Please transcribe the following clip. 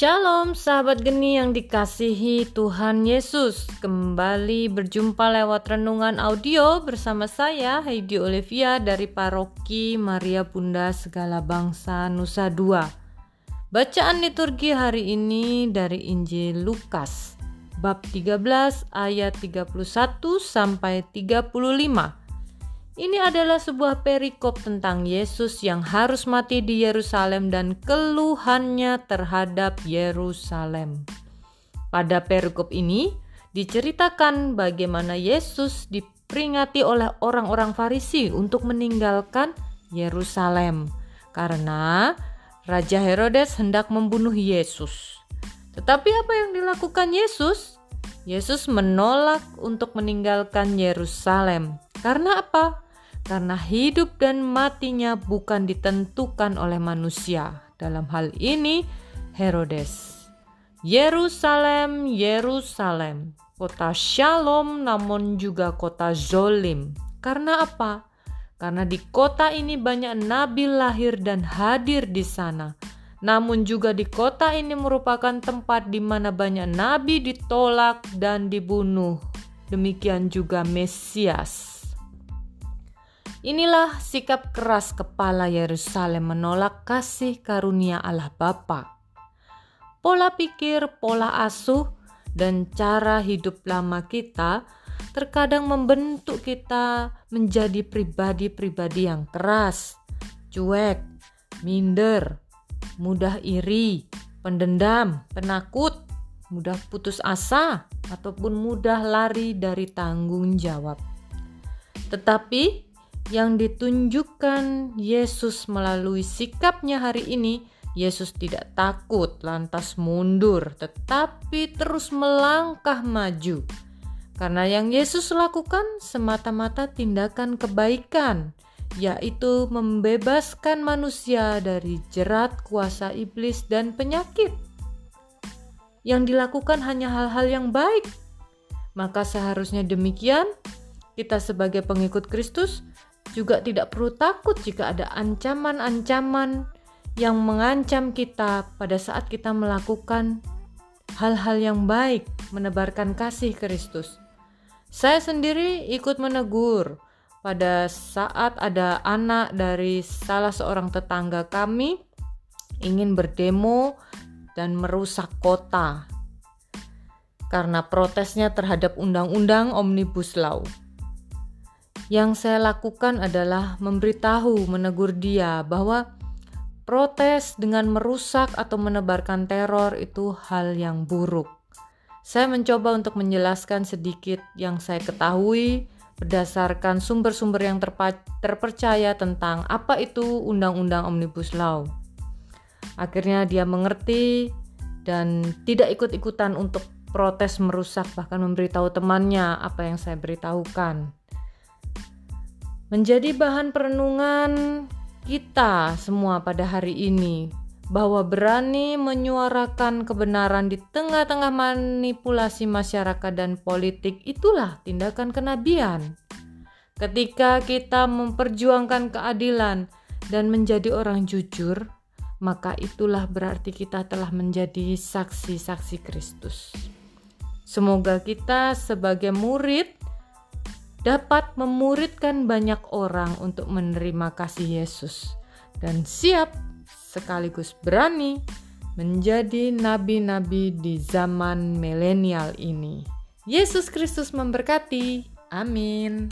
Shalom sahabat geni yang dikasihi Tuhan Yesus. Kembali berjumpa lewat renungan audio bersama saya Heidi Olivia dari Paroki Maria Bunda Segala Bangsa Nusa Dua. Bacaan liturgi hari ini dari Injil Lukas Bab 13 ayat 31 sampai 35 ini adalah sebuah perikop tentang Yesus yang harus mati di Yerusalem dan keluhannya terhadap Yerusalem. Pada perikop ini diceritakan bagaimana Yesus diperingati oleh orang-orang Farisi untuk meninggalkan Yerusalem karena Raja Herodes hendak membunuh Yesus. Tetapi apa yang dilakukan Yesus? Yesus menolak untuk meninggalkan Yerusalem. Karena apa? Karena hidup dan matinya bukan ditentukan oleh manusia. Dalam hal ini, Herodes. Yerusalem, Yerusalem, kota Shalom namun juga kota Zolim. Karena apa? Karena di kota ini banyak nabi lahir dan hadir di sana. Namun juga di kota ini merupakan tempat di mana banyak nabi ditolak dan dibunuh. Demikian juga Mesias. Inilah sikap keras kepala Yerusalem menolak kasih karunia Allah Bapa. Pola pikir, pola asuh, dan cara hidup lama kita terkadang membentuk kita menjadi pribadi-pribadi yang keras, cuek, minder, mudah iri, pendendam, penakut, mudah putus asa, ataupun mudah lari dari tanggung jawab. Tetapi yang ditunjukkan Yesus melalui sikapnya hari ini, Yesus tidak takut lantas mundur, tetapi terus melangkah maju. Karena yang Yesus lakukan semata-mata tindakan kebaikan, yaitu membebaskan manusia dari jerat kuasa iblis dan penyakit. Yang dilakukan hanya hal-hal yang baik, maka seharusnya demikian kita sebagai pengikut Kristus juga tidak perlu takut jika ada ancaman-ancaman yang mengancam kita pada saat kita melakukan hal-hal yang baik, menebarkan kasih Kristus. Saya sendiri ikut menegur pada saat ada anak dari salah seorang tetangga kami ingin berdemo dan merusak kota karena protesnya terhadap undang-undang Omnibus Law. Yang saya lakukan adalah memberitahu, menegur dia bahwa protes dengan merusak atau menebarkan teror itu hal yang buruk. Saya mencoba untuk menjelaskan sedikit yang saya ketahui berdasarkan sumber-sumber yang terpercaya tentang apa itu Undang-Undang Omnibus Law. Akhirnya dia mengerti dan tidak ikut-ikutan untuk protes merusak bahkan memberitahu temannya apa yang saya beritahukan menjadi bahan perenungan kita semua pada hari ini bahwa berani menyuarakan kebenaran di tengah-tengah manipulasi masyarakat dan politik itulah tindakan kenabian. Ketika kita memperjuangkan keadilan dan menjadi orang jujur, maka itulah berarti kita telah menjadi saksi-saksi Kristus. Semoga kita sebagai murid dapat memuridkan banyak orang untuk menerima kasih Yesus dan siap sekaligus berani menjadi nabi-nabi di zaman milenial ini. Yesus Kristus memberkati. Amin.